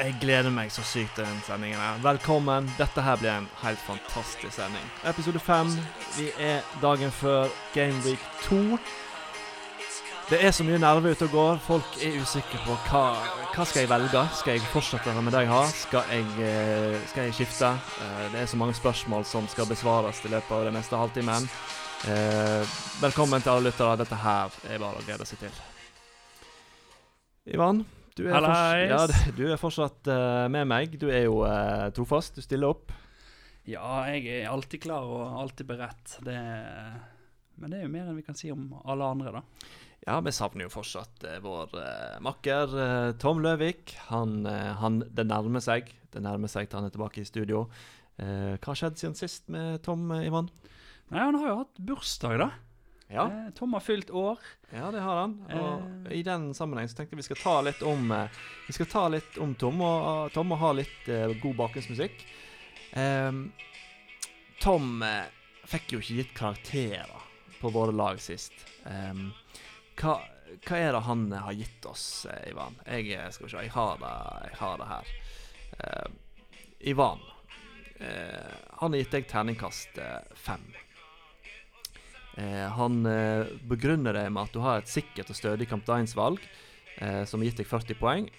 jeg gleder meg så sykt til den sendingen. Velkommen. Dette her blir en helt fantastisk sending. Episode fem. Vi er dagen før Game Week 2. Det er så mye nerver ute og går. Folk er usikre på hva, hva skal jeg velge. Skal jeg fortsette med det jeg har? Skal jeg, eh, skal jeg skifte? Eh, Det er så mange spørsmål som skal besvares i løpet av den neste halvtimen. Eh, velkommen til alle lyttere. Dette her er bare å glede seg til. Ivan, du er, forts ja, du er fortsatt uh, med meg. Du er jo uh, trofast. Du stiller opp. Ja, jeg er alltid klar og alltid beredt. Det, men det er jo mer enn vi kan si om alle andre, da. Ja, vi savner jo fortsatt uh, vår eh, makker Tom Løvik. Han, han Det nærmer seg. Det nærmer seg til han er tilbake i studio. Hva har skjedd siden sist med Tom, Ivan? Nei, Han har jo hatt bursdag, da. Ja, Eh, Tom har fylt år. ja det har han. Og Eh. i den sammenheng så tenkte jeg vi skal ta litt om eh, Vi skal ta litt om Tom, og, Tom og ha litt god bakgrunnsmusikk. Ehm, Tom fikk jo ikke gitt karakterer på våre lag sist. Ehm, hva, hva er det han har gitt oss, Ivan? Jeg skal se, jeg har det, jeg har det her. Uh, Ivan, uh, han har gitt deg terningkast uh, fem. Eh, han eh, begrunner det med at du har et sikkert og stødig kapteinsvalg eh, som har gitt deg 40 poeng,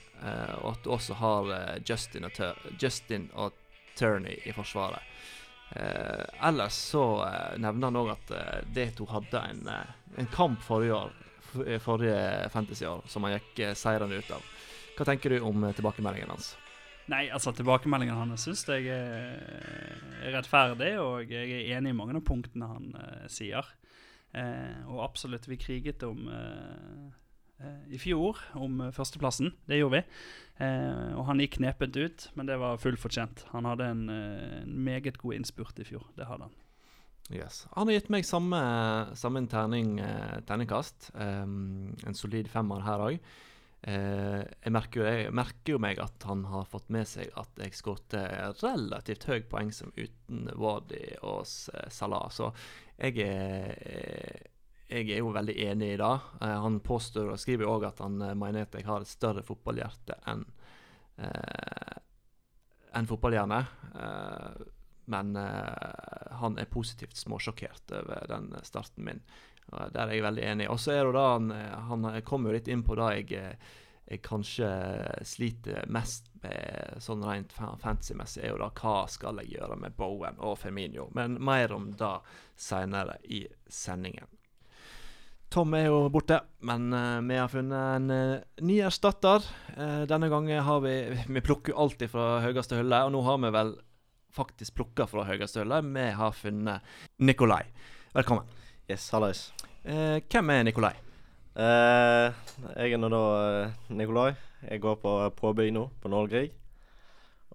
og at du også har Justin, og Justin og Turney i forsvaret. Ellers så nevner han òg at eh, de to hadde en, en kamp forrige år, forrige fantasyår som han gikk eh, seirende ut av. Hva tenker du om tilbakemeldingen hans? Nei, altså tilbakemeldingen hans syns jeg er, er rettferdig, og jeg er enig i mange av punktene han uh, sier. Uh, og absolutt, vi kriget om uh, i fjor om førsteplassen. Det gjorde vi. Og han gikk knepent ut, men det var fullt fortjent. Han hadde en, en meget god innspurt i fjor. Det hadde han. Yes. Han har gitt meg samme, samme terning, terningkast. Um, en solid femmer her òg. Eh, jeg, merker jo, jeg merker jo meg at han har fått med seg at jeg skåret relativt høy poeng som uten Wadi og S- Salah. Så jeg er, jeg er jo veldig enig i det. Eh, han påstår og skriver jo òg at han eh, mener at jeg har et større fotballhjerte enn eh, enn fotballhjerne. Eh, men eh, han er positivt småsjokkert over den starten min. Der er jeg veldig enig. Og så er det da han, eh, han kommer jo litt inn på det jeg, eh, jeg kanskje sliter mest med sånn rent fantasy-messig, er jo da hva skal jeg gjøre med Bowen og Firmino. Men mer om det seinere i sendingen. Tom er jo borte, men uh, vi har funnet en uh, ny erstatter. Uh, denne gangen har vi Vi plukker jo alltid fra høyeste hylle, og nå har vi vel faktisk plukka fra høyeste hylle. Vi har funnet Nikolai. Velkommen. Yes, hallais. Eh, hvem er Nikolai? Eh, jeg er nå da eh, Nikolai. Jeg går på påbygg nå, på Nålgrig.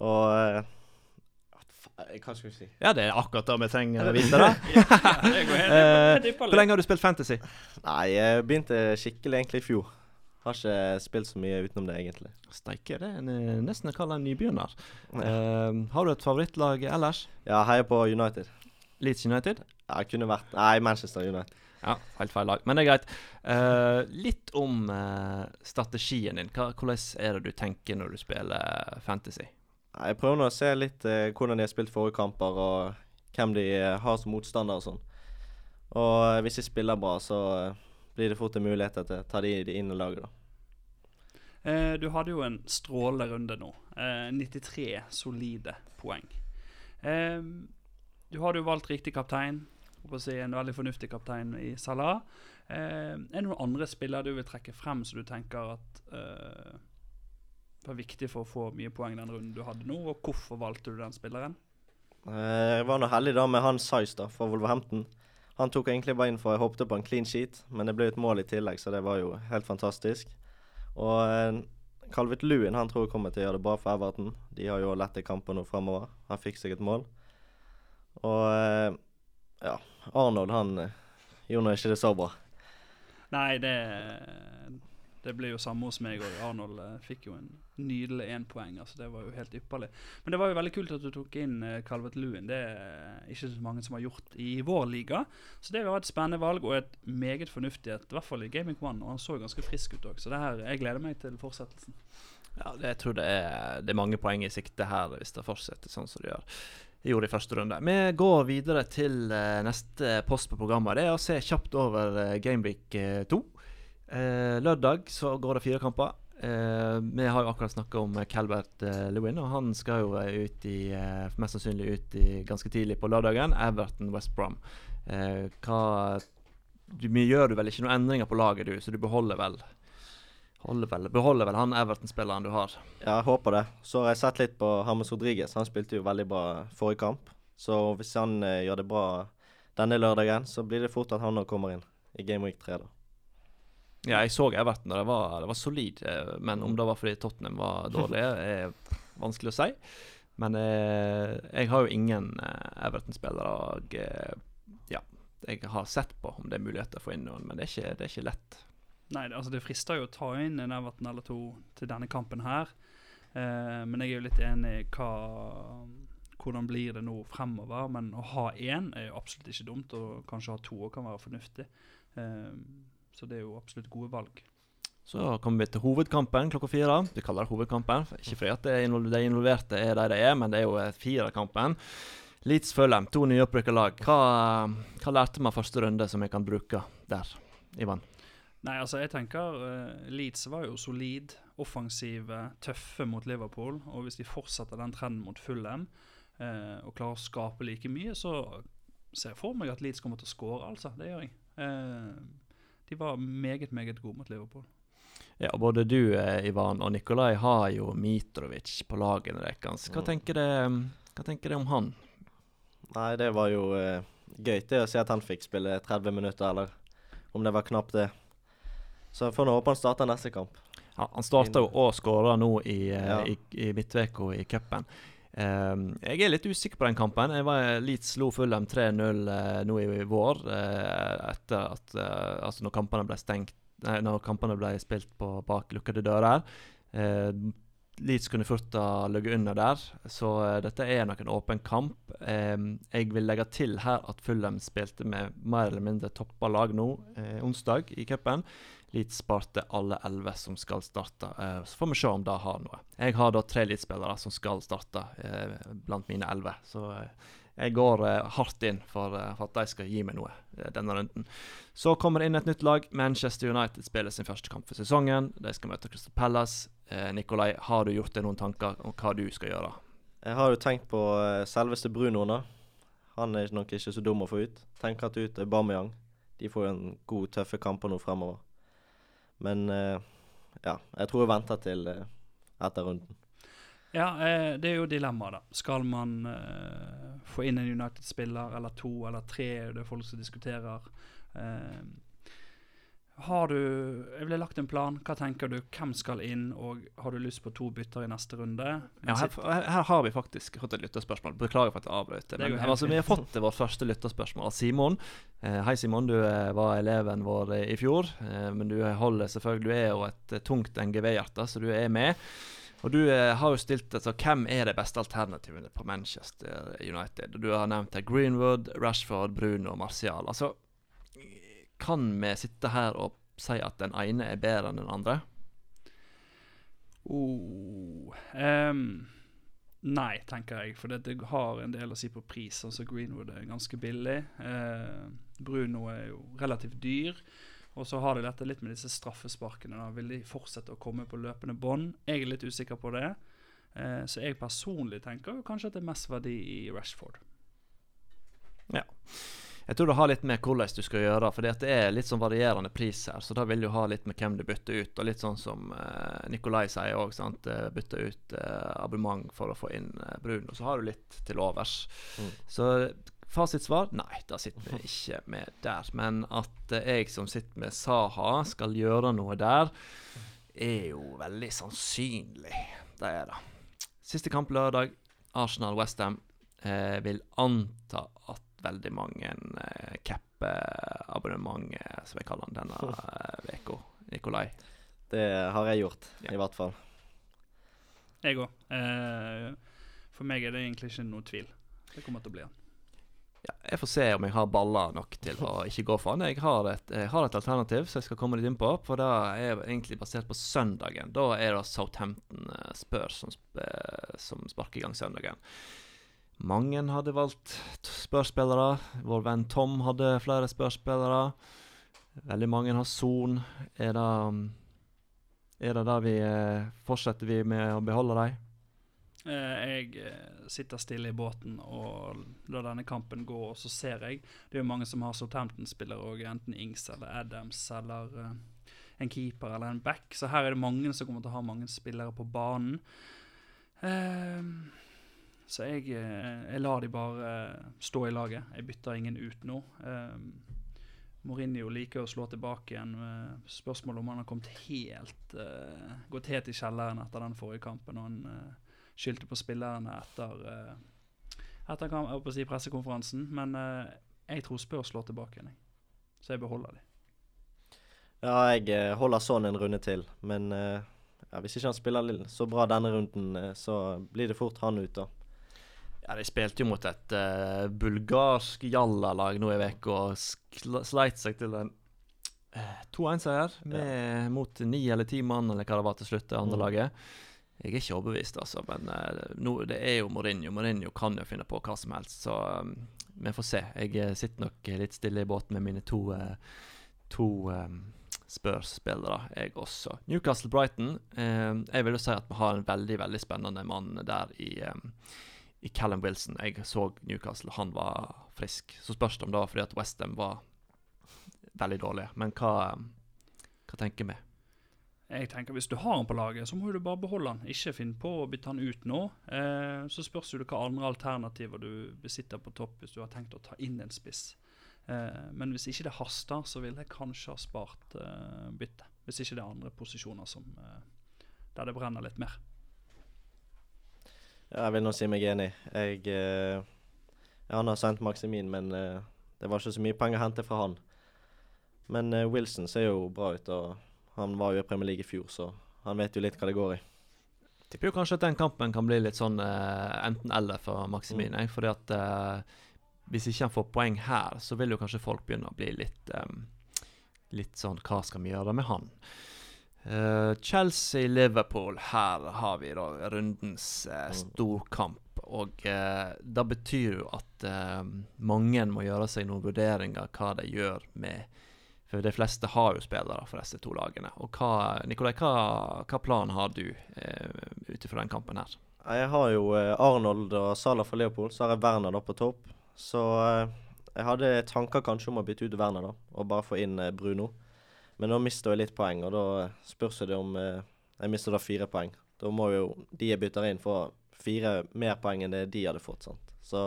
Og eh, Hva skal vi si? Ja, det er akkurat det vi trenger å vite. da. Eh. Hvor lenge har du spilt Fantasy? Nei, jeg begynte skikkelig egentlig i fjor. Har ikke spilt så mye utenom det, egentlig. Steike, det er eh, nesten å kalle en nybegynner. Uh, har du et favorittlag ellers? Ja, heier på United. Leeds United? Ja, det kunne vært Nei, Manchester United. Ja, helt feil lag. Men det er greit. Uh, litt om uh, strategien din. Hva, hvordan er det du tenker når du spiller Fantasy? Jeg prøver nå å se litt uh, hvordan de har spilt forrige kamper, og hvem de har som motstander og sånn. Og hvis de spiller bra, så blir det fort en mulighet til å ta de, de inn i laget, da. Eh, du hadde jo en strålende runde nå. Eh, 93 solide poeng. Du hadde jo valgt riktig kaptein. Si En veldig fornuftig kaptein i Salah. Eh, er det noen andre spillere du vil trekke frem som du tenker at eh, var viktig for å få mye poeng den runden du hadde nå, og hvorfor valgte du den spilleren? Eh, Jeg var nå heldig da med han Size da, fra Wolverhampton. Han tok egentlig bare inn for jeg håpte på en clean sheet, men det ble et mål i tillegg, så det var jo helt fantastisk. Og eh, Calvert Lewin han tror jeg kommer til å gjøre det bra for Everton. De har jo lette kamper nå framover. Han fikk seg et mål. Og eh, ja, Arnold han eh, gjorde nå ikke det så bra. Nei, det, det ble jo samme hos meg òg. Arnold eh, fikk jo en nydelig én poeng. Altså, det var jo helt ypperlig. Men det var jo veldig kult at du tok inn Calvert Lewin. Det er ikke så mange som har gjort i vår liga. Så det var et spennende valg, og et meget fornuftig et, i hvert fall i Gaming One. Og han så ganske frisk ut òg, så det her, jeg gleder meg til fortsettelsen. Ja, det, jeg tror det er, det er mange poeng i sikte her hvis det fortsetter sånn som det gjør. Gjorde i første runde. Vi går videre til eh, neste post på programmet. Det er å se kjapt over uh, Gameweek 2. Eh, lørdag så går det fire kamper. Eh, vi har jo akkurat snakka om Calvert eh, Lewin, og han skal jo ut i, mest sannsynlig ut i ganske tidlig på lørdagen. Everton West Brom. hva du, gjør du vel ikke noen endringer på laget, du, så du beholder vel Vel, beholder vel han Everton-spilleren du har? Ja, jeg håper det. Så har jeg sett litt på Hermes Rodriguez. Han spilte jo veldig bra forrige kamp. Så hvis han eh, gjør det bra denne lørdagen, så blir det fort at han òg kommer inn i Game Week 3, da. Ja, jeg så Everton, og det var, det var solid. Eh, men om det var fordi Tottenham var dårlig, er vanskelig å si. Men eh, jeg har jo ingen eh, Everton-spillere. Og eh, ja, jeg har sett på om det er muligheter for å få inn noen, men det er ikke, det er ikke lett. Nei, altså det frister jo å ta inn en Everton eller to til denne kampen her. Eh, men jeg er jo litt enig i hva, hvordan blir det nå fremover. Men å ha én er jo absolutt ikke dumt, og kanskje å ha to kan være fornuftig. Eh, så det er jo absolutt gode valg. Så kommer vi til hovedkampen klokka fire. Vi kaller det hovedkampen. Ikke fordi at de involverte er de de er, men det er jo firekampen. Leeds Fulham, to nyopprykka lag. Hva, hva lærte man første runde som vi kan bruke der, Ivan? Nei, altså jeg tenker uh, Leeds var jo solid, offensive, tøffe mot Liverpool. Og hvis de fortsetter den trenden mot Fulham uh, og klarer å skape like mye, så ser jeg for meg at Leeds kommer til å skåre, altså. Det gjør jeg. Uh, de var meget, meget gode mot Liverpool. Ja, både du, Ivan, og Nikolai har jo Mitrovic på lagene deres. Hva, mm. hva tenker du om han? Nei, det var jo gøy det å se at han fikk spille 30 minutter, eller om det var knapt det. Så får håpe han starter neste kamp. Ja, han starta jo og skåra nå i, eh, ja. i, i midtveka i cupen. Um, jeg er litt usikker på den kampen. Jeg var Leeds slo Fulham 3-0 uh, nå i, vår. Uh, etter at uh, Altså når kampene ble stengt nei, Når kampene ble spilt på bak lukkede dører. Leeds kunne fort ha ligget under der, så dette er nok en åpen kamp. Um, jeg vil legge til her at Fulham spilte med mer eller mindre toppa lag nå onsdag i cupen. Leeds sparte alle elleve som skal starte. Eh, så får vi se om det har noe. Jeg har da tre Leeds-spillere som skal starte eh, blant mine elleve. Så eh, jeg går eh, hardt inn for, eh, for, at de skal gi meg noe eh, denne runden. Så kommer det inn et nytt lag. Manchester United spiller sin første kamp for sesongen. De skal møte Crystal Palace. Nikolai, har du gjort deg noen tanker om hva du skal gjøre? Jeg har jo tenkt på selveste Bruno nå. Han er nok ikke så dum å få ut. Tenk at ut Aubameyang. De får jo en god, tøffe kamper nå fremover. Men uh, ja, jeg tror jeg venter til uh, etter runden. Ja, eh, det er jo dilemmaet, da. Skal man få inn en United-spiller eller to eller tre? Det er folk som diskuterer. Har du Jeg ville lagt en plan. Hva tenker du? Hvem skal inn? Og har du lyst på to bytter i neste runde? Ja, her, her, har vi faktisk fått et lytterspørsmål. Beklager for at jeg avbrøt. Men altså, vi har fått vårt første lytterspørsmål av Simon. Eh, hei, Simon. Du eh, var eleven vår i fjor. Eh, men du holder selvfølgelig Du er jo et eh, tungt NGV-hjerte, så du er med. Og du eh, har jo stilt altså, Hvem er det beste alternativene på Manchester United? Du har nevnt Greenwood, Rashford, Bruno og Martial. Altså kan vi sitte her og si at den ene er bedre enn den andre? Oh, um, nei, tenker jeg. For det har en del å si på pris. Altså Greenwood er ganske billig. Uh, Bruno er jo relativt dyr. Og så har de dette litt med disse straffesparkene. Da. Vil de fortsette å komme på løpende bånd? Jeg er litt usikker på det. Uh, så jeg personlig tenker kanskje at det er mest verdi i Rashford. Ja. Jeg tror det har litt med hvordan du skal gjøre, for det er litt sånn varierende pris her. Så da vil du ha litt med hvem du bytter ut, og litt sånn som uh, Nikolai sier òg. Uh, bytte ut uh, abonnement for å få inn uh, og Så har du litt til overs. Mm. Så fasitsvar nei, da sitter vi ikke med der. Men at jeg som sitter med Saha, skal gjøre noe der, er jo veldig sannsynlig. Det er det. Siste kamp lørdag. Arsenal-Westham. Jeg vil anta at veldig mange uh, cap-abonnement, uh, som jeg kaller den denne uka. Uh, Nikolai. Det har jeg gjort, ja. i hvert fall. Jeg òg. Uh, for meg er det egentlig ikke noe tvil. Det kommer til å bli han. Ja, jeg får se om jeg har baller nok til å ikke gå for han. Jeg har et, jeg har et alternativ som jeg skal komme litt inn på. For det er egentlig basert på søndagen. Da er det Southampton eh, Spurs som, eh, som sparker i gang søndagen. Mange hadde valgt Spurs-spillere. Vår venn Tom hadde flere Spurs-spillere. Veldig mange har Son. Er det Er det der vi eh, Fortsetter vi med å beholde dem? Eh, jeg eh, sitter stille i båten og lar denne kampen gå, og så ser jeg Det er jo mange som har Southampton-spillere òg, enten Ings eller Adams eller en keeper eller en back. Så her er det mange som kommer til å ha mange spillere på banen. Eh, så jeg, eh, jeg lar de bare eh, stå i laget. Jeg bytter ingen ut nå. Eh, Mourinho liker å slå tilbake igjen. med Spørsmålet om han har kommet helt eh, gått helt i kjelleren etter den forrige kampen. og han eh, skyldte på spillerne etter, etter kamp, si pressekonferansen. Men eh, jeg tror Spurs slår tilbake igjen, så jeg beholder de. Ja, jeg eh, holder sånn en runde til, men eh, ja, hvis ikke han spiller så bra denne runden, eh, så blir det fort han ut, da. Ja, De spilte jo mot et uh, bulgarsk jallalag nå i uka og sleit seg til en uh, 2-1-seier ja. mot ni eller ti mann, eller hva det var til slutt, det andre Mm. laget. Jeg er ikke overbevist, altså, men uh, no, det er jo Mourinho. Mourinho kan jo finne på hva som helst, så um, vi får se. Jeg eh, sitter nok litt stille i båten med mine to, eh, to um, Spurs-spillere, jeg også. Newcastle-Brighton. Eh, jeg vil jo si at vi har en veldig, veldig spennende mann der i i Callum Wilson. Jeg så Newcastle, han var frisk. Så spørs det om det var fordi at Westham var veldig dårlige. Men hva, hva tenker vi? Jeg tenker Hvis du har han på laget, så må du bare beholde han. Ikke finn på å bytte han ut nå. Eh, så spørs det hva andre alternativer du besitter på topp hvis du har tenkt å ta inn en spiss. Eh, men hvis ikke det haster, så ville jeg kanskje ha spart eh, byttet. Hvis ikke det er andre posisjoner som, eh, der det brenner litt mer. Jeg vil nå si meg enig. Jeg eh, Han har sendt Maximin, men eh, det var ikke så mye penger å hente fra han. Men eh, Wilson ser jo bra ut, og han var jo i Premier League i fjor, så han vet jo litt hva det går i. Tipper jo kanskje at den kampen kan bli litt sånn eh, enten-eller for Maximin. Mm. fordi at eh, hvis ikke han får poeng her, så vil jo kanskje folk begynne å bli litt eh, Litt sånn Hva skal vi gjøre med han? Eh, Chelsea-Liverpool. Her har vi da rundens eh, Mm. storkamp. Og eh, det betyr jo at eh, mange må gjøre seg noen vurderinger hva de gjør med For de fleste har jo spillere for disse to lagene. Og hva, Nikolai, hva, hva plan har du eh, ut ifra den kampen her? Jeg har jo eh, Arnold og Salah fra Leopold, så har jeg Werner da på topp. Så jeg hadde tanker kanskje om å bytte ut Werner da, og bare få inn Bruno. Men nå mister jeg litt poeng, og da spørs det om eh, Jeg mister da fire poeng. Da må jo de jeg bytter inn, få fire mer poeng enn det de hadde fått. sant? Så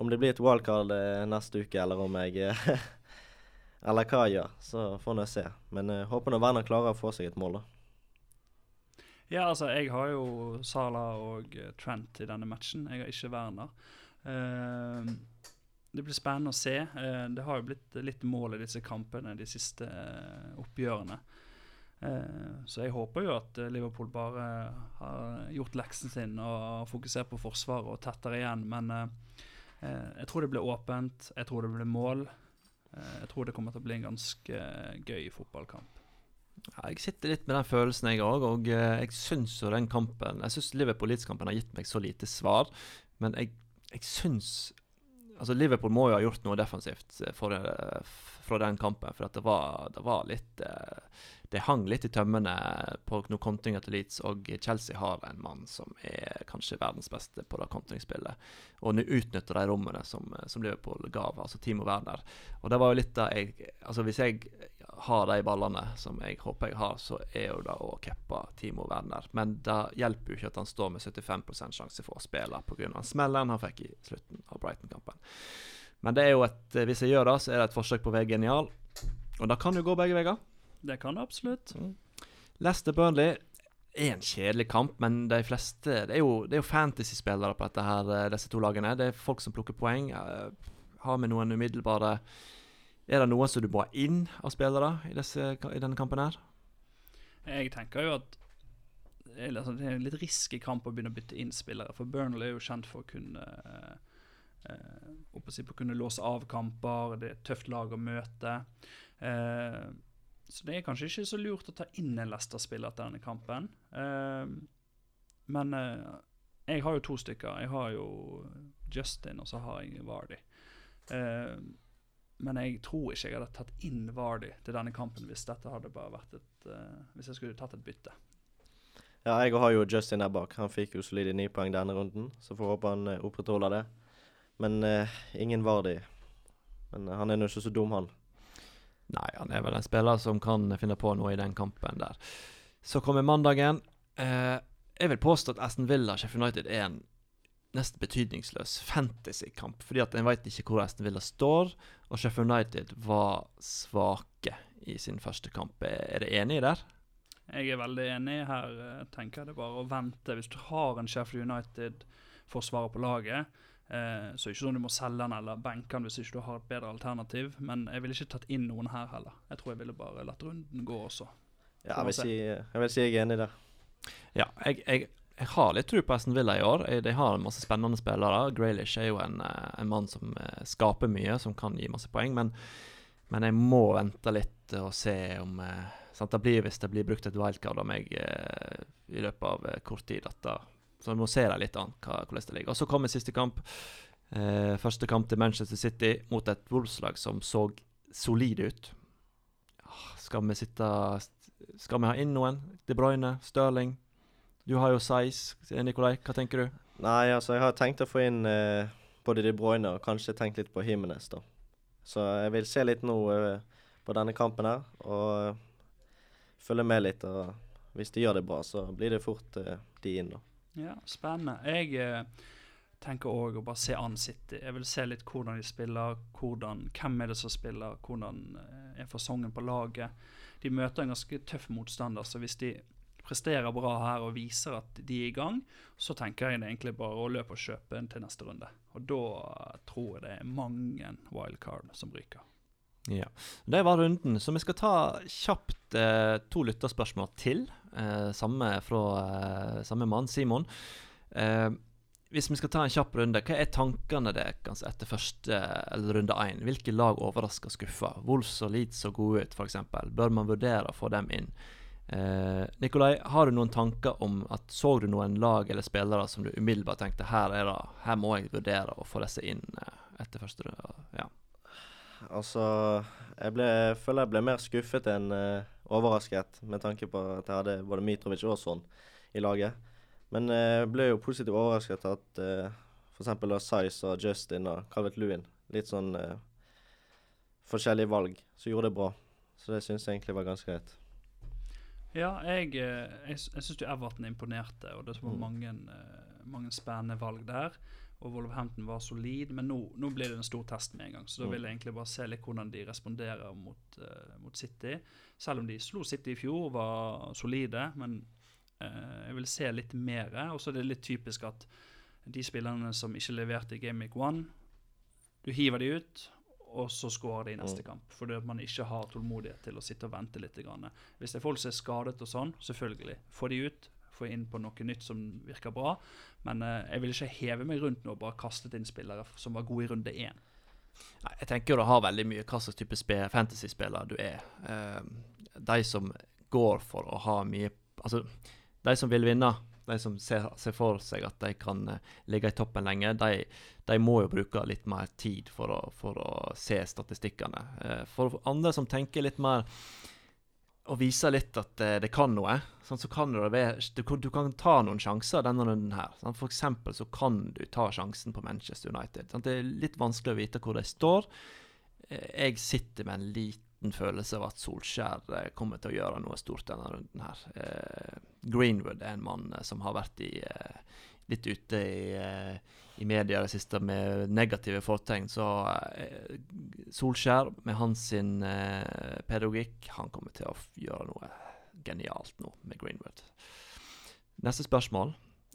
om det blir et wildcard eh, neste uke, eller om jeg eh, Eller hva jeg gjør, så får vi se. Men jeg håper nå Werner klarer å få seg et mål, da. Ja, altså, jeg har jo Salah og eh, Trent i denne matchen. Jeg har ikke Werner. Eh, det blir spennende å se. Eh, det har jo blitt litt mål i disse kampene, de siste eh, oppgjørene. Eh, så jeg håper jo at Liverpool bare har gjort leksen sin og fokusert på forsvaret og tettere igjen. Men jeg tror det blir åpent. Jeg tror det blir mål. Jeg tror det kommer til å bli en ganske gøy fotballkamp. Ja, jeg sitter litt med den følelsen, jeg òg. Og jeg syns jo den kampen Jeg syns Liverpool-Leeds-kampen har gitt meg så lite svar. Men jeg, jeg syns Altså, Liverpool må jo ha gjort noe defensivt eh, for, eh, fra den kampen. For det var, det var litt eh, Det hang litt i tømmene på noen kontringer til Leeds. Og Chelsea har en mann som er kanskje verdens beste på det kontringsspillet. Og nå utnytter de rommene som, som Liverpool gav, altså Timo Werner. Og det var jo litt da jeg Altså, hvis jeg har de ballene som jeg håper jeg har, så er jo det å cappe Timo Werner. Men det hjelper jo ikke at han står med 75% sjanse for å spille pga. smellen han fikk i slutten av Brighton-kampen. Men det er jo et, eh, hvis jeg gjør det, så er det et forsøk på å være genial. Og det kan jo gå begge veier. Det kan det absolutt. Leicester Burnley er en kjedelig kamp, men de fleste Det er jo, det er jo fantasy-spillere på dette her, eh, disse to lagene. Det er folk som plukker poeng. Eh, Har vi noen umiddelbare Er det noen som du må ha inn av spillere i, disse, i denne kampen her? Jeg tenker jo at det er, altså, det er en litt risky kamp å begynne å bytte inn spillere, for Burnley er jo kjent for å kunne å si på å kunne låse av kamper. Det er et tøft lag å møte. Eh, så det er kanskje ikke så lurt å ta inn en Leicester-spiller til denne kampen. Eh, men eh, jeg har jo to stykker. Jeg har jo Justin, og så har jeg Vardy. Eh, men jeg tror ikke jeg hadde tatt inn Vardy til denne kampen hvis dette hadde bare vært et eh, Hvis jeg skulle tatt et bytte. Ja, jeg har jo Justin der bak. Han fikk jo solide ni poeng denne runden, så får håpe han eh, opprettholder det. Men eh, ingen Vardy. Men eh, han er nå ikke så dum, han. Nei, han er vel en spiller som kan finne på noe i den kampen der. Så kommer mandagen. Eh, jeg vil påstå at Aston Villa Sheffield United er en nesten betydningsløs fantasy-kamp. Fordi at en vet ikke hvor Aston Villa står, og Sheffield United var svake i sin første kamp. Er er dere enig der? Jeg er veldig enig. Her eh, tenker jeg det bare å vente. Hvis du har en Sheffield United-forsvarer på laget, eh, så ikke sånn du må selge den eller benke den hvis ikke du har et bedre alternativ. Men jeg ville ikke tatt inn noen her heller. Jeg tror jeg ville bare latt runden gå også. Ja, jeg vil, si, jeg vil si jeg er enig der. Ja, jeg, jeg, jeg har litt tro på Aston Villa i år. De har en masse spennende spillere. Graylish er jo en, eh, en mann som eh, skaper mye, som kan gi masse poeng. Men, men jeg må vente litt og se om eh, sant, det blir, Hvis det blir brukt et wildcard av meg i løpet av kort tid, at så jeg må se det litt an hva, hvordan det ligger. Og Så kommer siste kamp. Eh, første kamp til Manchester City mot et Wolves-lag som så solid ut. Ah, Skal vi sitte Skal vi ha inn noen? De Bruyne, Stirling. Du har jo Size. Nikolai, hva tenker du? Nei, altså, jeg har tenkt å få inn eh, både De Bruyne og kanskje tenkt litt på Himenes, da. Så jeg vil se litt nå eh, på denne kampen her, og eh, følge med litt. Og hvis de gjør det bra, så blir det fort eh, de inn, da. Ja, spennende. Jeg eh, tenker òg å bare se an City. Jeg vil se litt hvordan de spiller, hvordan, hvem er det som spiller, hvordan eh, er fasongen på laget. De møter en ganske tøff motstander, så hvis de presterer bra her og viser at de er i gang, så tenker jeg egentlig bare å løpe og kjøpe en til neste runde. Og da tror jeg det er mange wildcard som ryker. Ja. Det var runden, så vi skal ta kjapt eh, to lytterspørsmål til. Eh, samme fra eh, samme mann, Simon. Eh, hvis vi skal ta en kjapp runde, hva er tankene deres etter første eller runde én? Hvilke lag overrasker og skuffer? Wolves og Leeds så gode ut, f.eks. Bør man vurdere å få dem inn? Eh, Nikolai, har du noen tanker om at så du noen lag eller spillere som du umiddelbart tenkte her, er det, her må jeg vurdere å få disse inn eh, etter første runde? Ja. Altså, jeg ble, føler jeg ble mer skuffet enn uh, overrasket, med tanke på at jeg hadde både Mitrovic og sånn i laget. Men jeg jeg ble jo positivt overrasket at uh, f.eks. Size og Justin og Calvet Lewin Litt sånn uh, forskjellige valg som gjorde det bra. Så det syns jeg egentlig var ganske greit. Ja, jeg, eh, jeg, jeg syns Everton imponerte, og det var Mm. mange, eh, mange spennende valg der. Og Wolverhampton var solid, men nå, nå blir det en stor test med en gang. Så da Mm. vil jeg egentlig bare se litt hvordan de responderer mot, uh, mot City. Selv om de slo City i fjor, var solide, men uh, jeg vil se litt mer. Og så er det litt typisk at de spillerne som ikke leverte i Game Week 1, du hiver de ut, og så skårer de i neste Mm. kamp. Fordi at man ikke har tålmodighet til å sitte og vente litt. Hvis det er folk som er skadet og sånn, selvfølgelig. Få de ut. Få inn på noe nytt som virker bra. Men eh, jeg vil ikke heve meg rundt nå og bare kastet inn spillere som var gode i runde én. Jeg tenker det har veldig mye hva slags type fantasy-spiller du er. Eh, de som går for å ha mye Altså, de som vil vinne, de som ser, ser for seg at de kan eh, ligge i toppen lenge, de, de må jo bruke litt mer tid for å, for å se statistikkene. For andre som tenker litt mer og viser litt at eh, det kan noe, sånn, så kan det du, du kan ta noen sjanser denne runden her. Sånn, For eksempel så kan du ta sjansen på Manchester United. Sånn, Det er litt vanskelig å vite hvor de står. Eh, Jeg sitter med en liten følelse av at Solskjær eh, kommer til å gjøre noe stort denne runden her. Greenwood er en mann som har vært i, litt ute i, i media i det siste med negative fortegn. Så eh, Solskjær, med hans sin eh, pedagogikk, han kommer til å gjøre noe genialt nå med Greenwood. Neste spørsmål.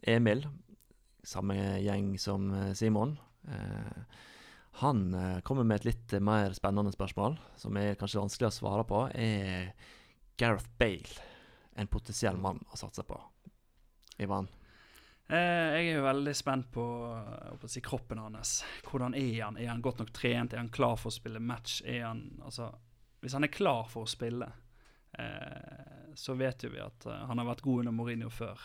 Emil, samme gjeng som eh, Simon. Han kommer med et litt mer spennende spørsmål, som er kanskje vanskelig å svare på. Er Gareth Bale en potensiell mann å satse på? Ivan? Eh, jeg er jo veldig spent på, eh, på si, kroppen hans. Hvordan er han? Er han godt nok trent? Er han klar for å spille match? Han, altså, hvis han er klar for å spille, eh, så vet jo vi at eh, han har vært god under Mourinho før.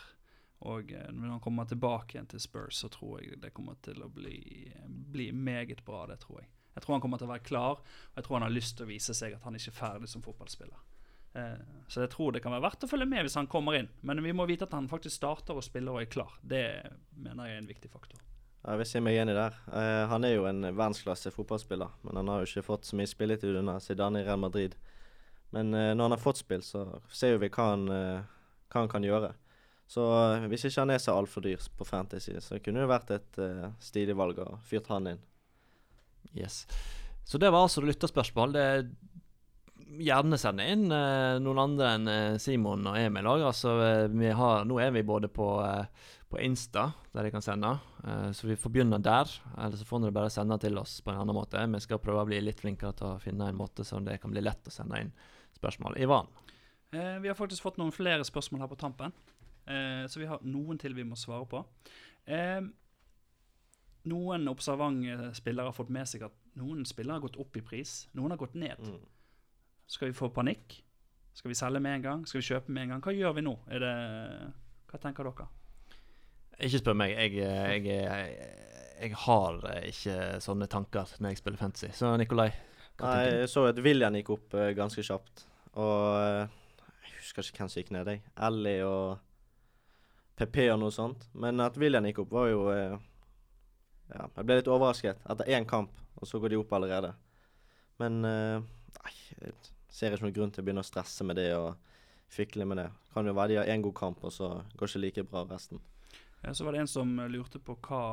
Og når han kommer tilbake igjen til Spurs, så tror jeg det kommer til å bli, bli meget bra. Det tror jeg. Jeg tror han kommer til å være klar, og jeg tror han har lyst til å vise seg at han ikke er ferdig som fotballspiller. Eh, så jeg tror det kan være verdt å følge med hvis han kommer inn. Men vi må vite at han faktisk starter og spiller og er klar. Det mener jeg er en viktig faktor. Jeg vil si meg enig der. Uh, han er jo en verdensklasse fotballspiller, men han har jo ikke fått så mye spilletid under Zidane i Real Madrid. Men uh, når han har fått spill, så ser vi hva han, hva han kan gjøre. Så hvis ikke han er så altfor dyr på Fantasy, så kunne det vært et stilig valg å fyrt han inn. Yes. Så det var altså lytterspørsmål. Det er gjerne sende inn eh, noen andre enn eh, Simon og Emil òg. Altså, eh, har, nå er vi både på, på Insta, der de kan sende, så vi får begynne der. Eller så får dere bare sende til oss på en annen måte. Vi skal prøve å bli litt flinkere til å finne en måte som det kan bli lett å sende inn spørsmål. Ivan? Eh, vi har faktisk fått noen flere spørsmål her på tampen, så vi har noen til vi må svare på. noen observante spillere har fått med seg at noen spillere har gått opp i pris, noen har gått ned. Mm. Skal vi få panikk? Skal vi selge med en gang? Skal vi kjøpe med en gang? Hva gjør vi nå? Det, hva tenker dere? Ikke spør meg. Jeg, jeg, jeg, jeg, har ikke sånne tanker når jeg spiller fantasy. Så Nikolai? Nei, jeg så at William gikk opp uh, ganske kjapt. Og uh, jeg husker ikke hvem som gikk ned. Jeg. Ellie og PP og noe sånt. Men at William gikk opp, var jo uh, Ja, jeg ble litt overrasket etter én kamp, og så går de opp allerede. Men nei, ser ikke noen grunn til å begynne å stresse med det og fikle med det. Kan jo være de har én god kamp, og så går det ikke like bra resten. Ja, så var det en som lurte på hva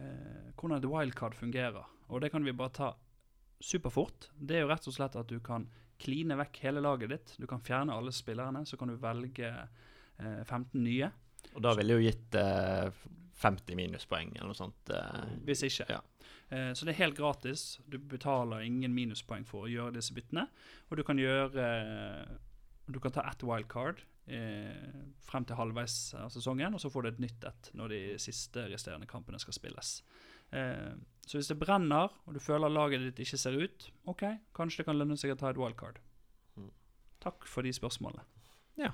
eh, hvordan et wildcard fungerer. Og det kan vi bare ta superfort. Det er jo rett og slett at du kan kline vekk hele laget ditt. Du kan fjerne alle spillerne, så kan du velge eh, 15 nye. Og da ville jo gitt eh, 50 minuspoeng eller noe sånt. Eh. Hvis ikke. Ja. Eh, så det er helt gratis. Du betaler ingen minuspoeng for å gjøre disse byttene. Og du kan gjøre Du kan ta ett wildcard eh, frem til halvveis av sesongen, og så får du et nytt et når de siste resterende kampene skal spilles. Eh, så hvis det brenner, og du føler laget ditt ikke ser ut, OK, kanskje det kan lønne seg å ta et wildcard. Mm. Takk for de spørsmålene. Ja.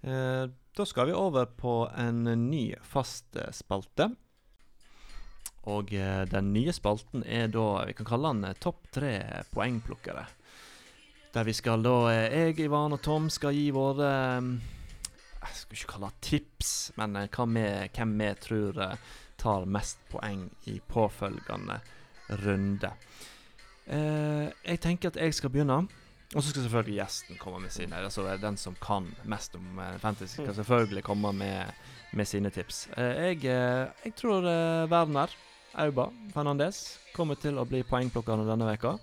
Eh, da skal vi over på en ny fast spalte. Og eh, den nye spalten er da Vi kan kalle den eh, Topp tre poengplukkere. Der vi skal da eh, Jeg, Ivan og Tom skal gi våre Jeg skal ikke kalle det tips, men vi, hvem vi tror tar mest poeng i påfølgende runde. Eh, jeg tenker at jeg skal begynne. Og så skal selvfølgelig gjesten komme med sine. Altså Den som kan mest om fantasy, skal selvfølgelig komme med, med sine tips. Eh, jeg, jeg, tror Werner Auba Fernandes kommer til å bli poengplukkerne denne veka.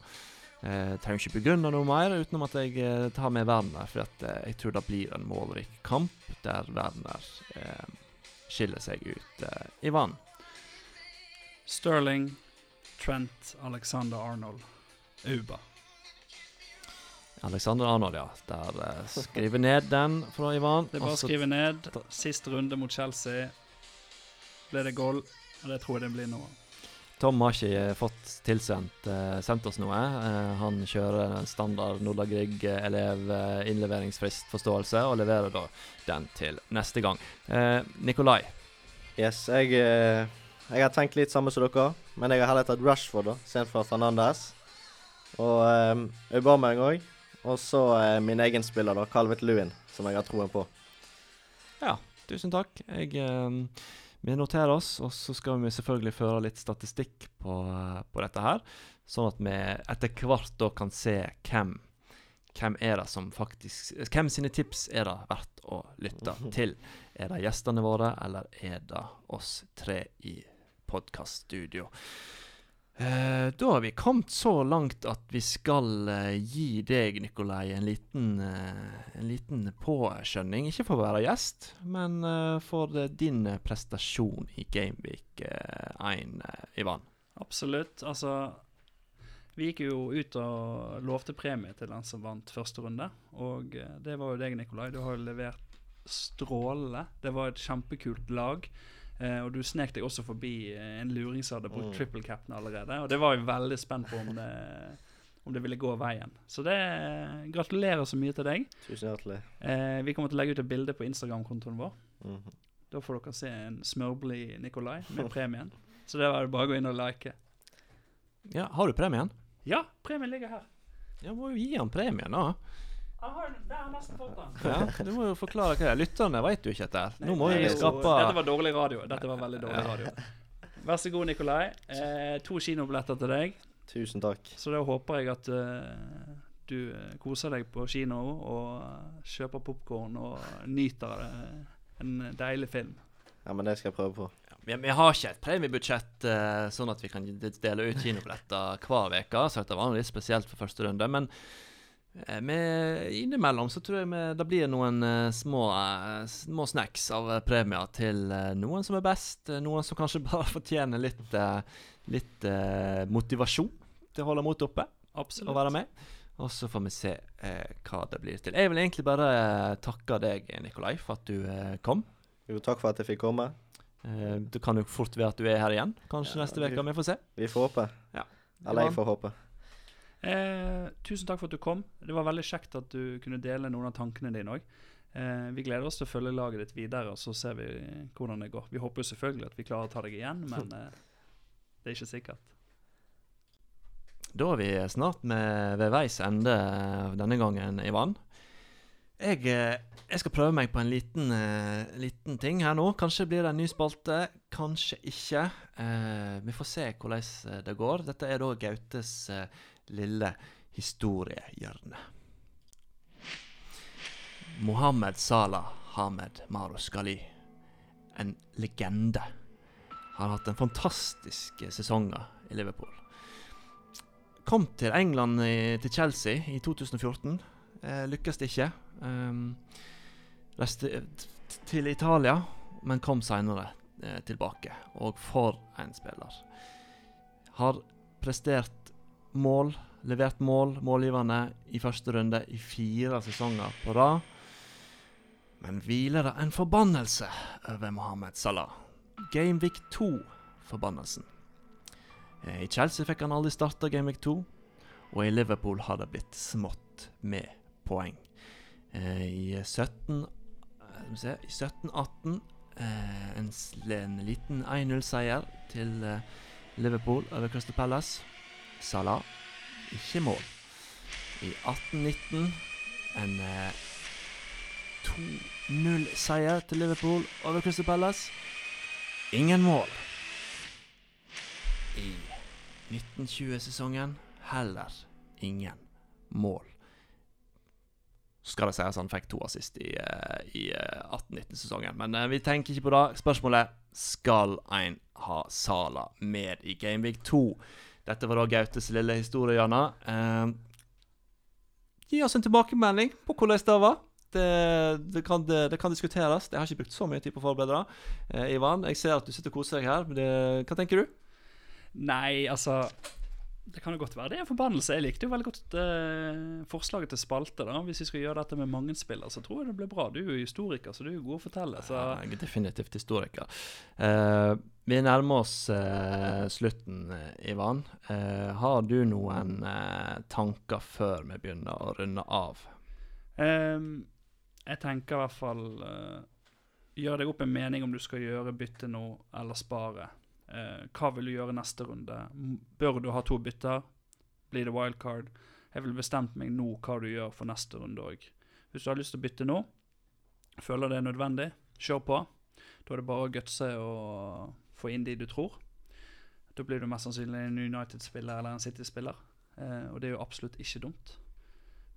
Jeg trenger ikke begrunne noe mer utenom at jeg eh, tar med Werner, for eh, jeg tror det blir en målrik kamp der Werner eh, skiller seg ut. Eh, vann. Sterling, Trent, Alexander Arnold, Auba. Alexander Arnold, ja. Der uh, skriver ned den fra Ivan. Det er bare å skrive ned. Siste runde mot Chelsea. Ble det goal? Og det tror jeg det blir nå. Tom har ikke fått tilsendt uh, sendt oss noe. Uh, han kjører standard Norda Grieg-elev uh, innleveringsfristforståelse og leverer da den til neste gang. Nikolai? Yes, jeg, jeg, har tenkt litt samme som dere, men jeg har heller tatt Rushford da, istedenfor Fernandes. Og um, Aubameyang òg. Og så min egen spiller, da, Calvet Lewin, som jeg har troen på. Ja, tusen takk. Jeg vi noterer oss, og så skal vi selvfølgelig føre litt statistikk på, på dette her. Sånn at vi etter hvert da kan se hvem, hvem er det som faktisk Hvem sine tips er det verdt å lytte til? Er det gjestene våre, eller er det oss tre i podkaststudio? Eh, da har vi kommet så langt at vi skal eh, gi deg, Nikolai, en liten, eh, en liten påskjønning. Ikke for å være gjest, men eh, for eh, din prestasjon i Gameweek 1, eh, Ivan. Absolutt. Altså Vi gikk jo ut og lovte premie til den som vant første runde. Og det var jo deg, Nikolai. Du har jo levert strålende. Det var et kjempekult lag. Eh, og du snek deg også forbi eh, en luring som hadde brukt Mm. triple cap'n allerede. Og det var jo veldig spent på om det, om det ville gå veien. Så det gratulerer så mye til deg. Tusen hjertelig. Eh, vi kommer til å legge ut et bilde på Instagram-kontoen vår. Mhm. Da får dere se en smørblid Nikolai med premien. Så det var det bare å gå inn og like. Ja, Har du premien? Ja, premien ligger her. Ja, må jo gi han premien, da. Ja, Du må jo forklare hva det er. Lytterne vet jo ikke dette. Nå må vi det er Dette var dårlig radio. Dette var veldig dårlig radio. Vær så god, Nikolai. Eh, to kinobilletter til deg. Tusen takk. Så da håper jeg at uh, du eh, koser deg på kino og kjøper popkorn og nyter uh, en deilig film. Ja, men det skal jeg prøve på. Vi, vi har ikke et premiebudsjett sånn at vi kan dele ut kinobilletter hver uke. Så det var litt spesielt for første runde. Men eh, med, innimellom så tror jeg vi, det blir noen eh, små, eh, små snacks av eh, premier til eh, noen som er best. eh, noen som kanskje bare fortjener litt, eh, litt eh, motivasjon til å holde motet oppe Absolutt. og være med. Og så får vi se eh, hva det blir til. Jeg vil egentlig bare eh, takke deg, Nikolai, for at du eh, kom. Jo, takk for at jeg fikk komme. Eh, det kan jo fort være at du er her igjen, kanskje Ja, neste vi- uke. Vi får se. Vi får håpe. Ja. Eller jeg får håpe. Eh, tusen takk for at du kom. Det var veldig kjekt at du kunne dele noen av tankene dine òg. Eh, vi gleder oss til å følge laget ditt videre, og så ser vi hvordan det går. Vi håper jo selvfølgelig at vi klarer å ta deg igjen, men eh, det er ikke sikkert. Da er vi snart ved veis ende eh, denne gangen, Ivan. Jeg, eh, jeg skal prøve meg på en liten, uh, liten ting her nå. Kanskje blir det en ny spalte, kanskje ikke. Uh, vi får se hvordan det går. Dette er da Gautes uh, lille historiehjørne. Mohammed Salah Hamed Marus Ghali. En legende. Har hatt en fantastisk sesong i Liverpool. Kom til England, i, til Chelsea, i 2014. Eh, lykkes det ikke. Um, reiste eh, til Italia, men kom senere eh, tilbake. Og for en spiller. Har prestert mål, levert mål, målgivende, i første runde i fire sesonger på rad. Men hviler det en forbannelse over Mohammed Salah. Gameweek 2-forbannelsen. Eh, I Chelsea fikk han aldri starta Gameweek 2, og i Liverpool har det blitt smått med poeng. Eh, I 17 eh, se, i 17-18 eh, en, en liten 1-0-seier til Liverpool over Crystal Palace. Salah ikke mål. I 18-19 en eh, 2-0-seier til Liverpool over Crystal Palace. Ingen mål. I 1920-sesongen heller ingen mål. Så skal det sies han fikk to assist i, eh, i eh, 18-19-sesongen, men eh, vi tenker ikke på det. Spørsmålet skal en ha Sala med i Gameweek 2? Dette var da Gautes lille historiehjørne. Eh, gi oss en tilbakemelding på hvordan det var. Det, det, kan, det, det kan diskuteres. Jeg har ikke brukt så mye tid på å forberede det. Eh, Ivan, jeg ser at du sitter og koser deg her. Hva tenker du? Nei, altså Det kan jo godt være det er en forbannelse. Jeg likte jo veldig godt eh, forslaget til spalte. da Hvis vi skal gjøre dette med mange spillere, så tror jeg det blir bra. Du er jo historiker, så du er jo god å fortelle. Så jeg er definitivt historiker. Eh, vi nærmer oss eh, slutten, eh, Ivan. Eh, har du noen eh, tanker før vi begynner å runde av? Ehm, jeg tenker i hvert fall Gjør deg opp en mening om du skal gjøre bytte nå eller spare. Eh, hva vil du gjøre neste runde? Bør du ha to bytter? Blir det wildcard? Jeg vil bestemt meg nå hva du gjør for neste runde òg. Hvis du har lyst til å bytte nå, føler det er nødvendig, kjør på. Da er det bare å gutse og få inn de du tror. Da blir du mest sannsynlig en United-spiller eller en City-spiller. Eh, og det er jo absolutt ikke dumt.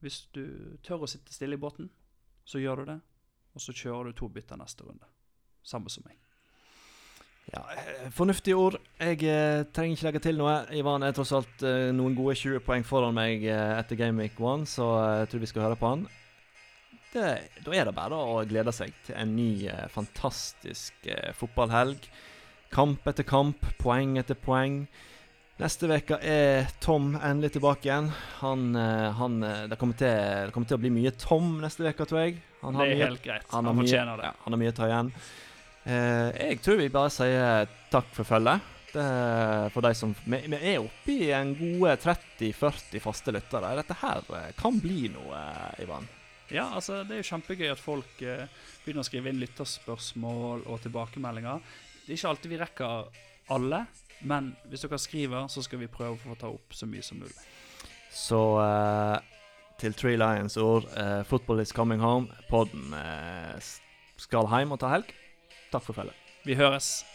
Hvis du tør å sitte stille i båten, så gjør du det. Og så kjører du to bytter neste runde. Samme som meg. Ja, Fornuftige ord. Jeg eh, trenger ikke legge til noe. Ivan er tross alt eh, noen gode 20 poeng foran meg eh, etter Game Week 1, så eh, jeg tror vi skal høre på han. Det, da er det bare å glede seg til en ny, eh, fantastisk eh, fotballhelg. Kamp etter kamp, poeng etter poeng. Neste uke er Tom endelig tilbake igjen. Han, han det, kommer til, det kommer til å bli mye Tom neste uke, tror jeg. Han Det er mye, helt greit. han Han, fortjener mye- det. ja, han har mye å ta igjen. Eh, jeg tror vi bare sier takk for følget. For de som Vi, vi er oppe i en gode 30-40 faste lyttere. Dette her eh, kan bli noe, eh, Ivan. Ja, altså det er jo kjempegøy at folk begynner å skrive inn lytterspørsmål og tilbakemeldinger. Det er ikke alltid vi rekker alle, men hvis dere skriver, så skal vi prøve å få ta opp så mye som mulig. Så uh, til Three Lions-ord uh, Football is coming home. Podden uh, skal hjem og ta helg. Takk for følget. Vi høres.